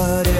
times.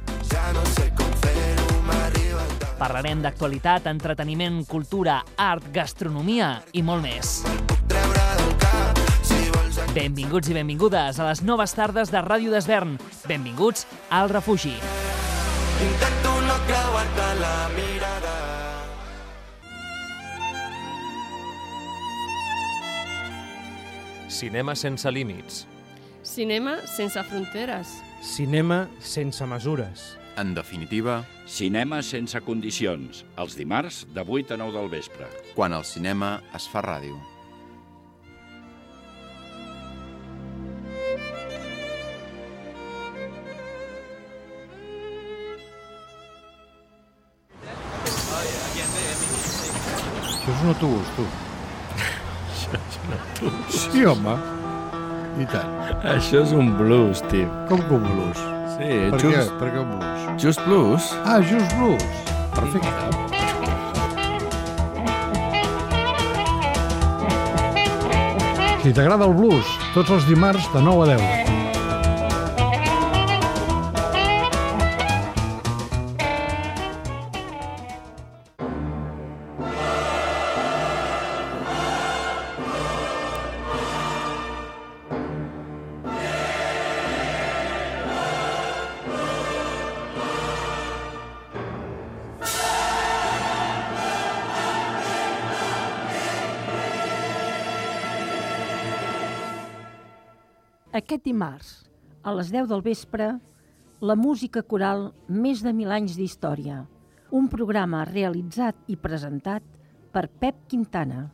Ja no sé com fer-ho, m'arriba. Parlarem d'actualitat, entreteniment, cultura, art, gastronomia i molt més. Treure del cap, si vols Benvinguts i benvingudes a les noves tardes de Ràdio d'Esvern. Benvinguts al refugi. Intento no creuar-te la mirada. Cinema sense límits. Cinema sense fronteres. Cinema sense mesures. En definitiva, Cinema sense condicions, els dimarts de 8 a 9 del vespre. quan el cinema es fa ràdio. Això és un autobús, tu. Això és un autobús. Sí, home. I tant. Això és un blues, tio. Com que un blues? Sí, Per just, què? Per què blues? just blues. Ah, just blues. Perfecte. Si t'agrada el blues, tots els dimarts de 9 a 10. Dimarts, a les 10 del vespre, la música coral Més de mil anys d'història, un programa realitzat i presentat per Pep Quintana.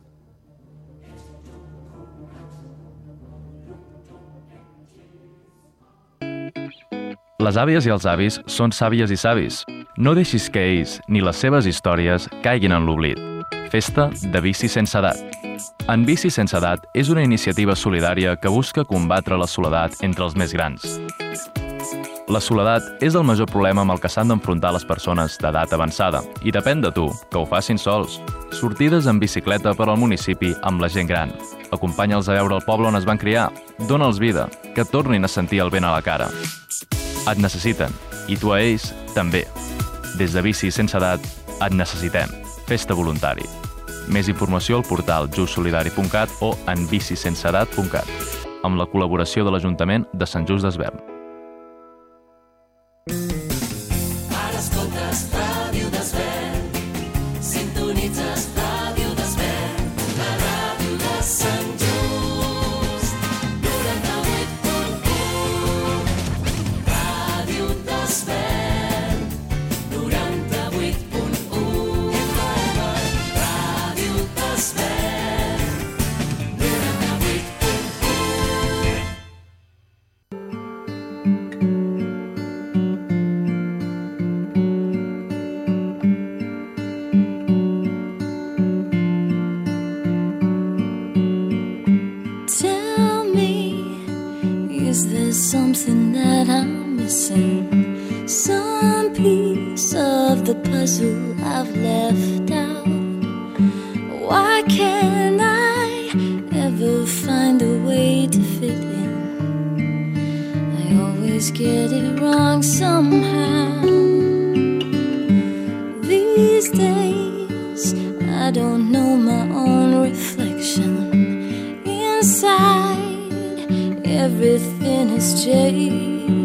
Les àvies i els avis són sàvies i savis. No deixis que ells ni les seves històries caiguin en l'oblit. Festa de bici sense edat. En Bici sense edat és una iniciativa solidària que busca combatre la soledat entre els més grans. La soledat és el major problema amb el que s'han d'enfrontar les persones d'edat avançada i depèn de tu, que ho facin sols. Sortides en bicicleta per al municipi amb la gent gran. Acompanya'ls a veure el poble on es van criar. Dóna'ls vida, que tornin a sentir el vent a la cara. Et necessiten, i tu a ells també. Des de Bici sense edat, et necessitem. Festa voluntari. Més informació al portal justsolidari.cat o en bicisenseedat.cat amb la col·laboració de l'Ajuntament de Sant Just d'Esvern. Everything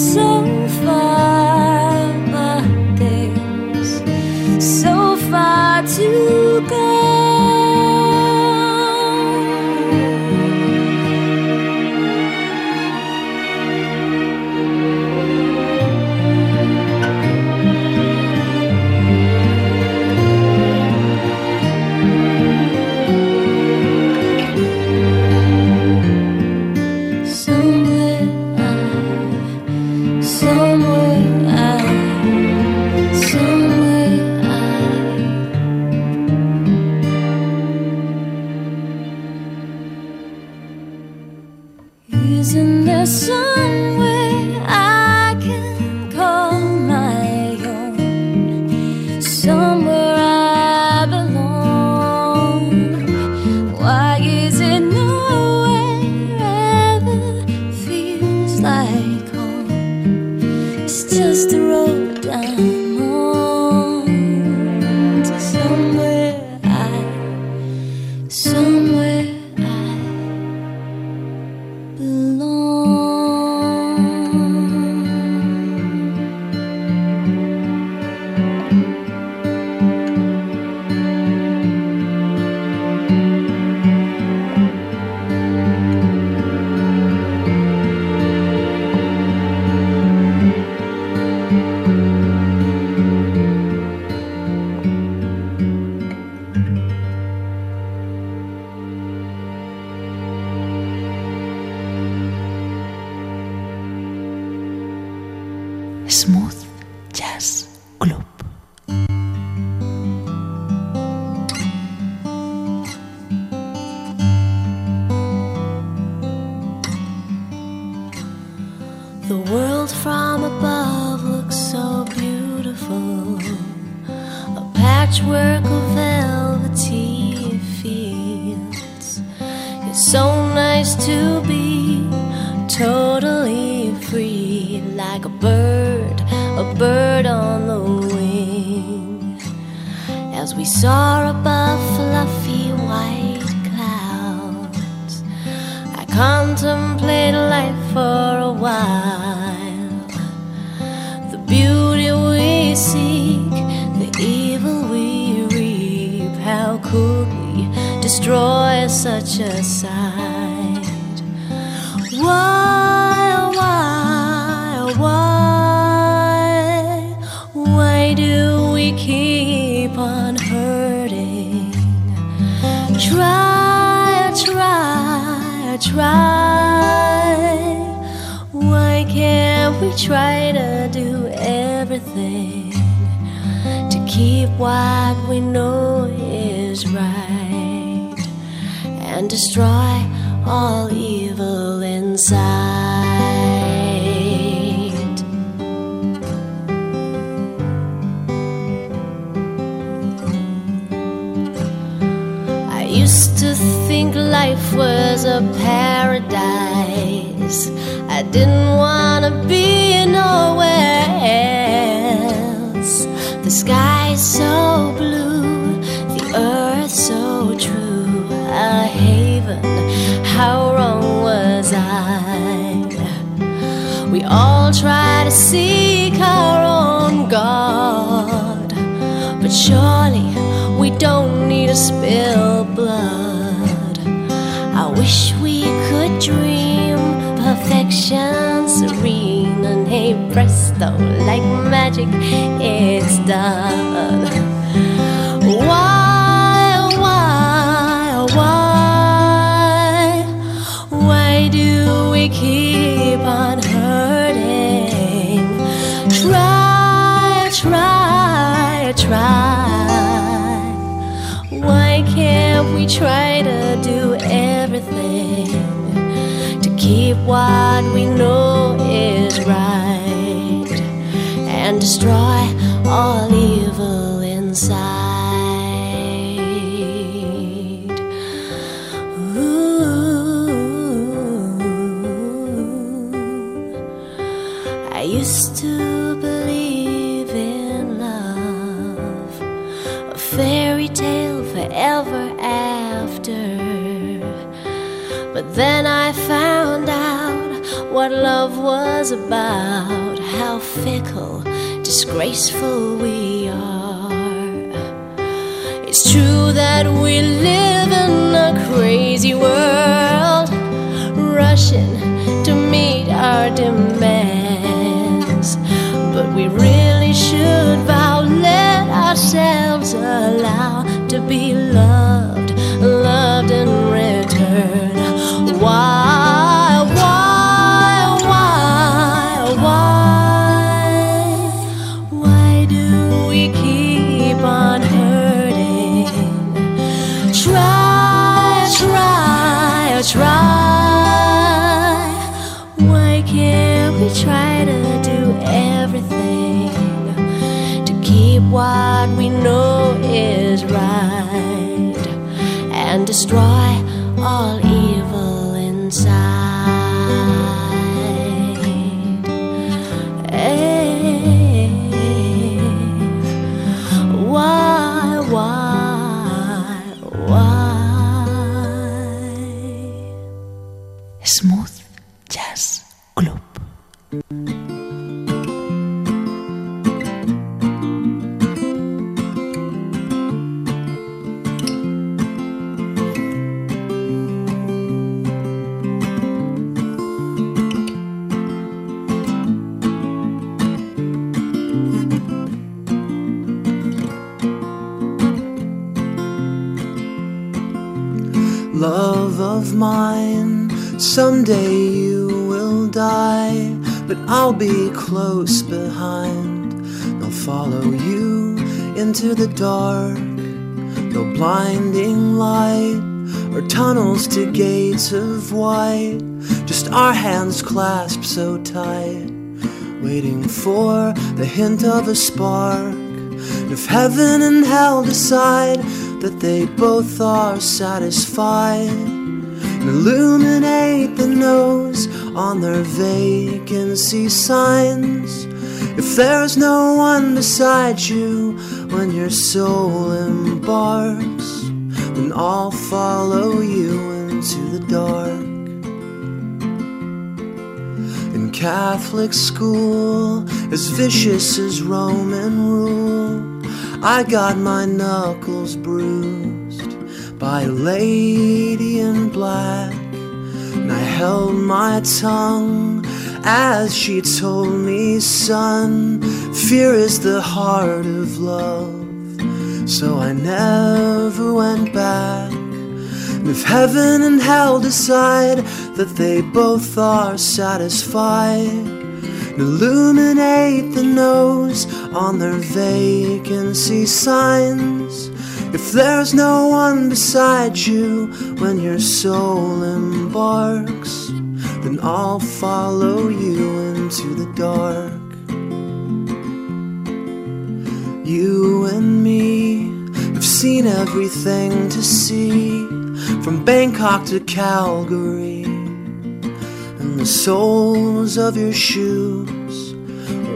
so saw We all try to seek our own God, but surely we don't need to spill blood. I wish we could dream perfection serene and hey presto, like magic, it's done. try? Why can't we try to do everything to keep what we know is right and destroy all evil? About, how fickle, disgraceful we are. It's true that we live in a crazy world, rushing to meet our demands. But we really should vow, let ourselves allow to be loved, loved in return. Why, what we know is right and destroy behind. I'll follow you into the dark, no blinding light or tunnels to gates of white, just our hands clasped so tight, waiting for the hint of a spark. If heaven and hell decide that they both are satisfied illuminate the nose on their vacancy signs. If there's no one beside you when your soul embarks, then I'll follow you into the dark. In Catholic school, as vicious as Roman rule, I got my knuckles bruised by a lady in black. And I held my tongue as she told me, son, fear is the heart of love. So I never went back. And if heaven and hell decide that they both are satisfied, illuminate the nose on their vacancy signs. If there's no one beside you when your soul embarks, then I'll follow you into the dark. You and me have seen everything to see from Bangkok to Calgary and the soles of your shoes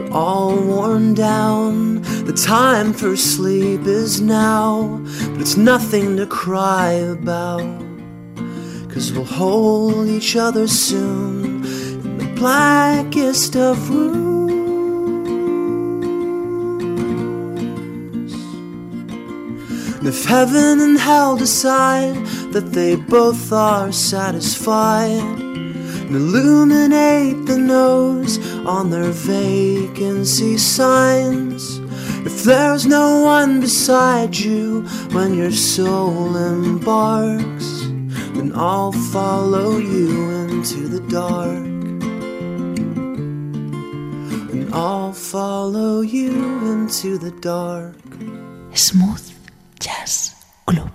are all worn down. The time for sleep is now, but it's nothing to cry about. Cause we'll hold each other soon in the blackest of rooms. And if heaven and hell decide that they both are satisfied, and illuminate the nose on their vacancy signs. If there's no one beside you when your soul embarks, then I'll follow you into the dark. And I'll follow you into the dark. Smooth Jazz Club.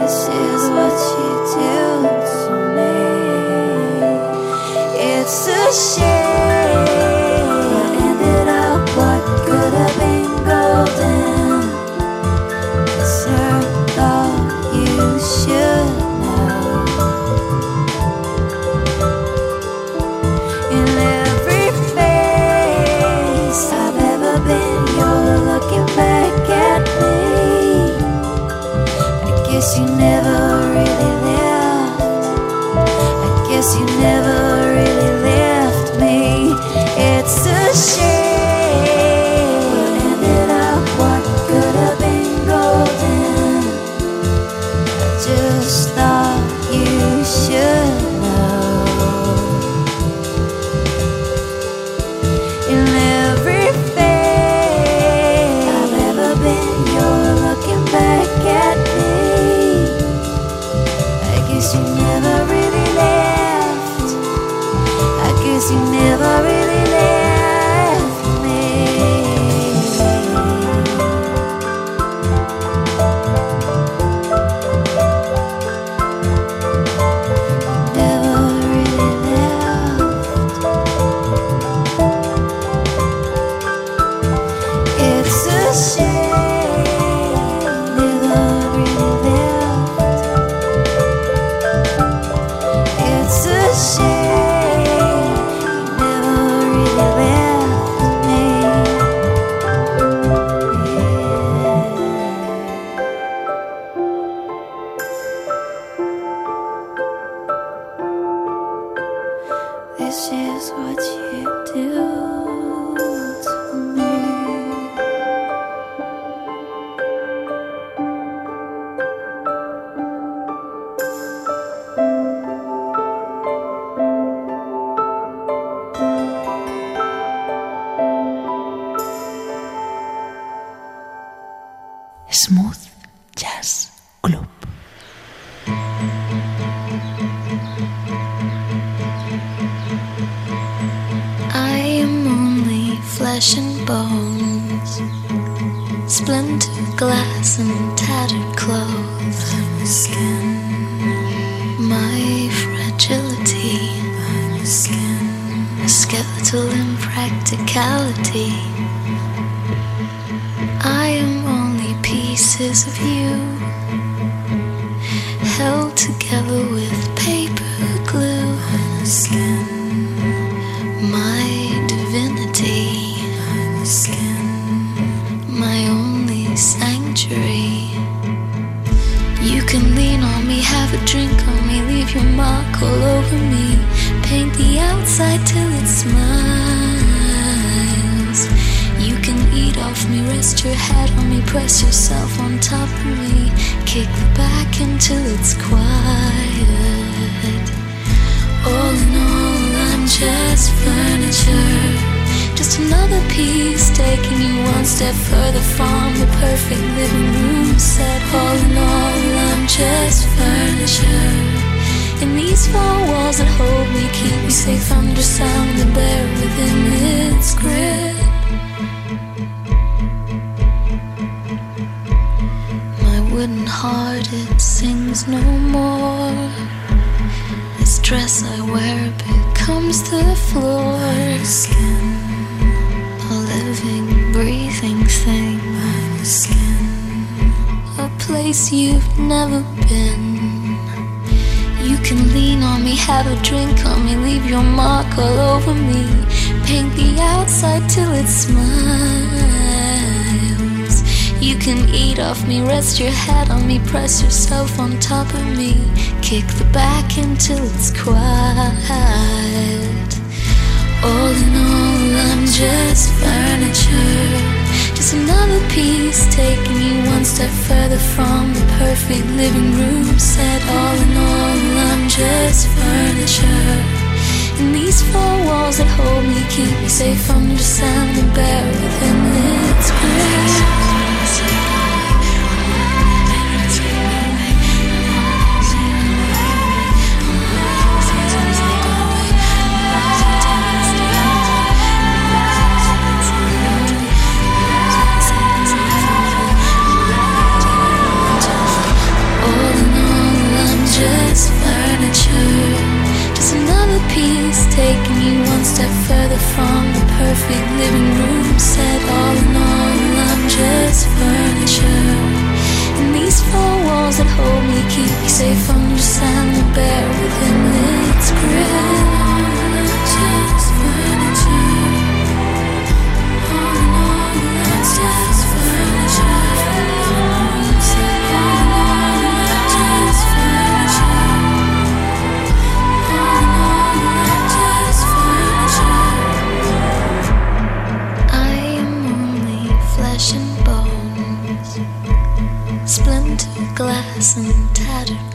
This is what you do to me. It's a shame. Impracticality. Sings no more. This dress I wear becomes the floor. My Skin, a living, breathing thing. My Skin, a place you've never been. You can lean on me, have a drink on me, leave your mark all over me. Paint the outside till it's smiles. You can eat off me, rest your head on me, press yourself on top of me. Kick the back until it's quiet. All in all, I'm just furniture. Just another piece taking you one step further from the perfect living room set. All in all, I'm just furniture. And these four walls that hold me keep me safe under sound and bear within its grip. From the perfect living room set. All in all, I'm just furniture. And these four walls that hold me keep me safe under sound and and tattered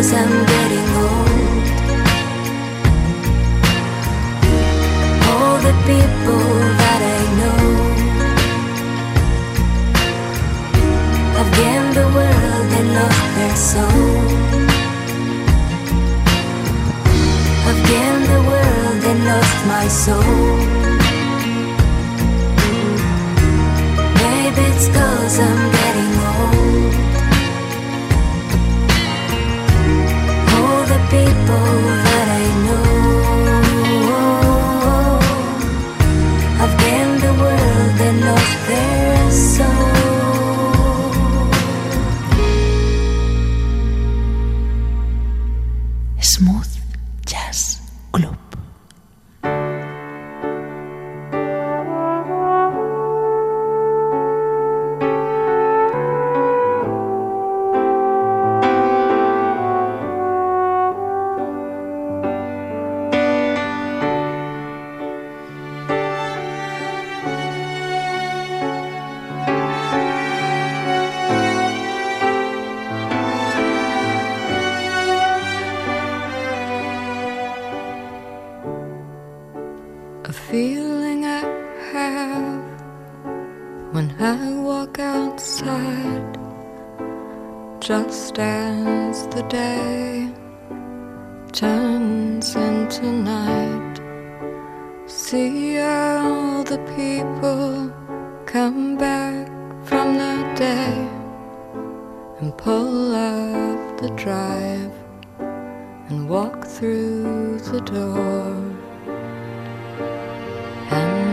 cause I'm getting old. All the people that I know Have gained the world and lost their soul. Have gained the world and lost my soul. Maybe it's cause I'm getting old. over.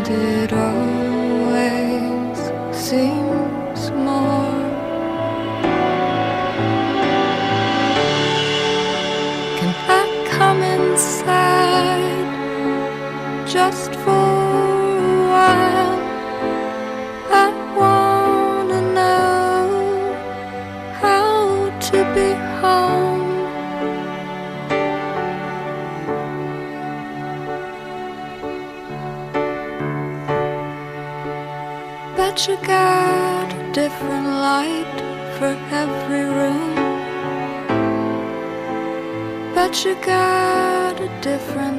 did.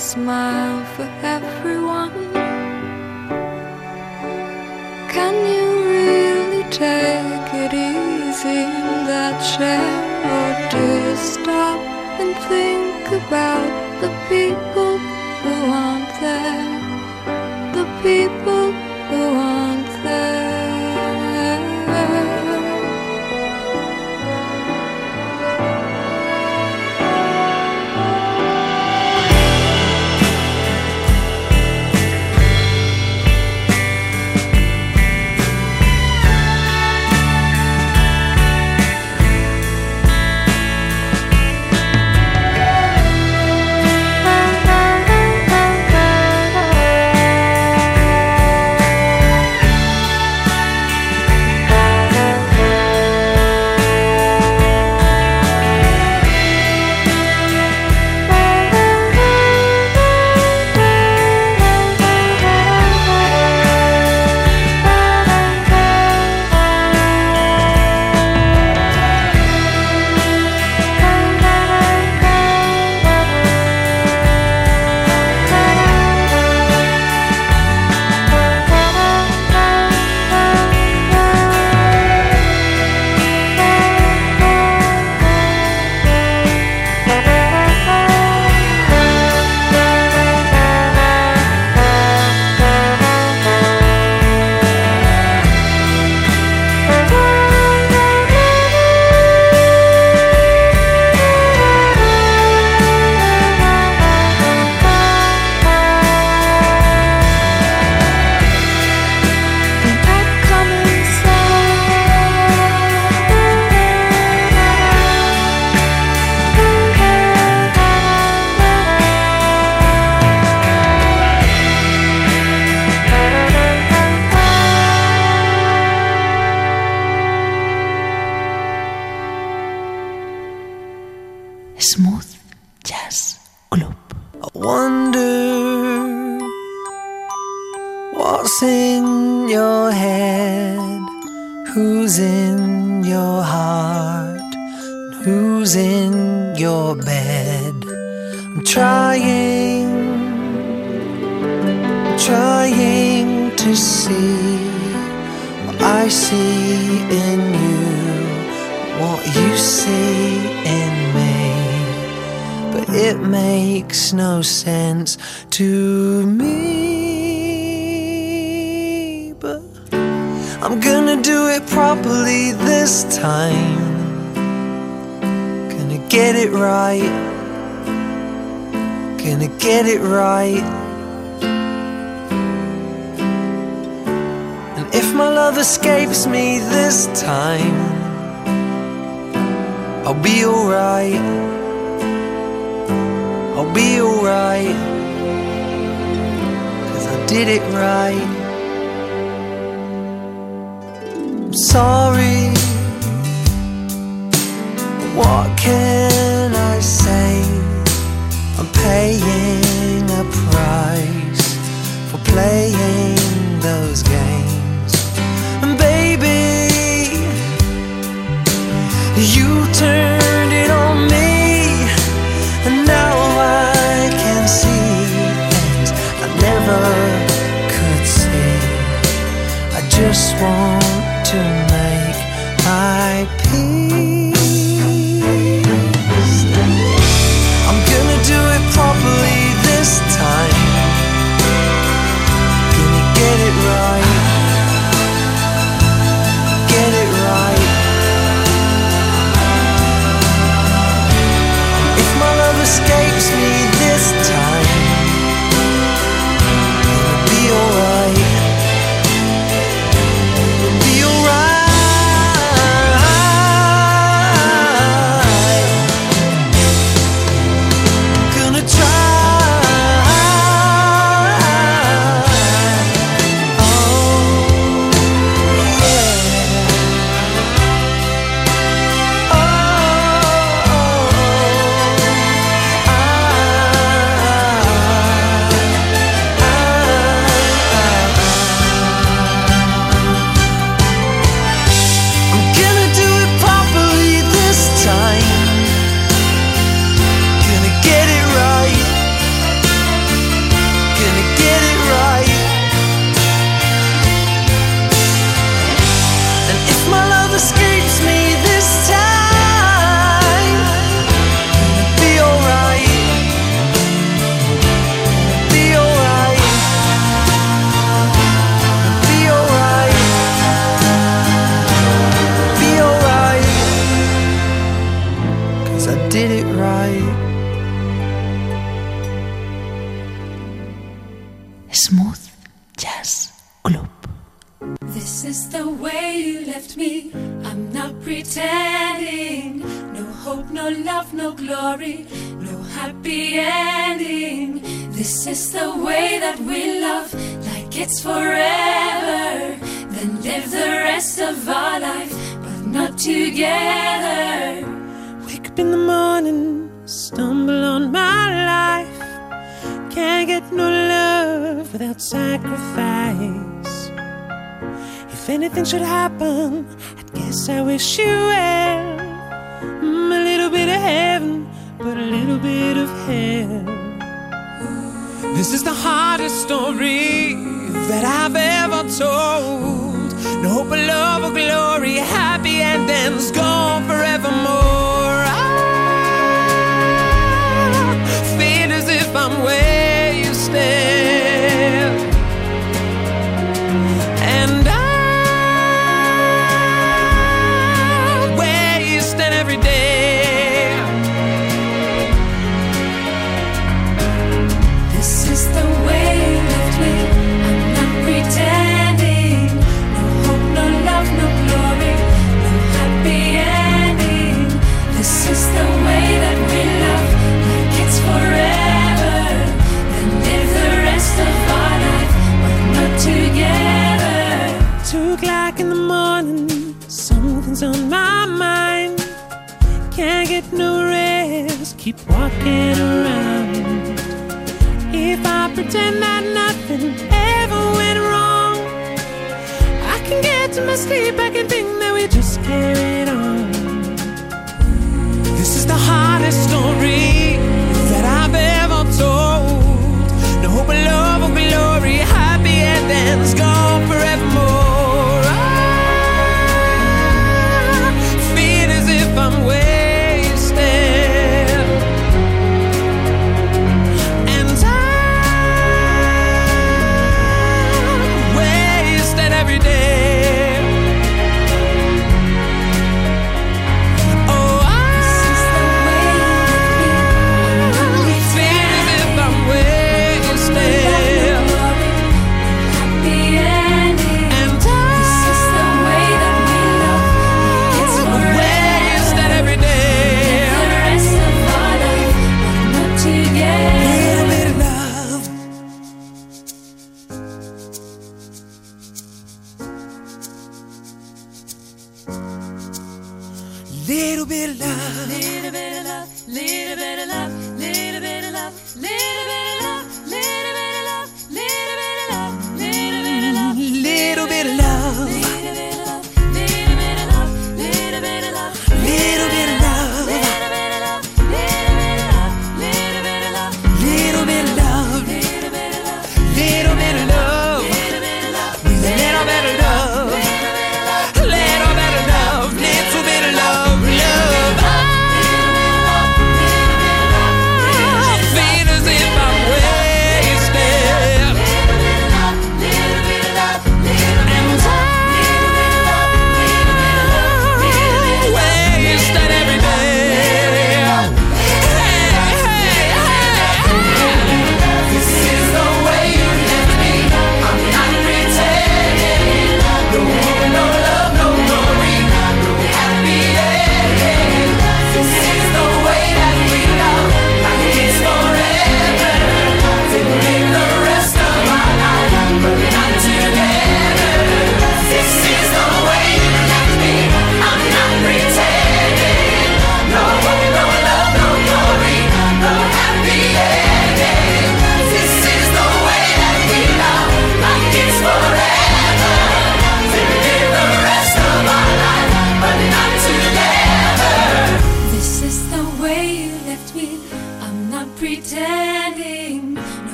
smile for her. If my love escapes me this time, I'll be alright. I'll be alright. Cause I did it right. I'm sorry. What can I say? I'm paying a price for playing those games baby. You turned it on me, and now I can see things I never could see. I just want to make my peace. anything should happen, I guess I wish you well. Mm, a little bit of heaven, but a little bit of hell. This is the hardest story that I've ever told. No hope of love or glory, happy endings go.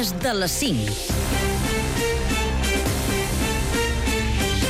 des de les 5.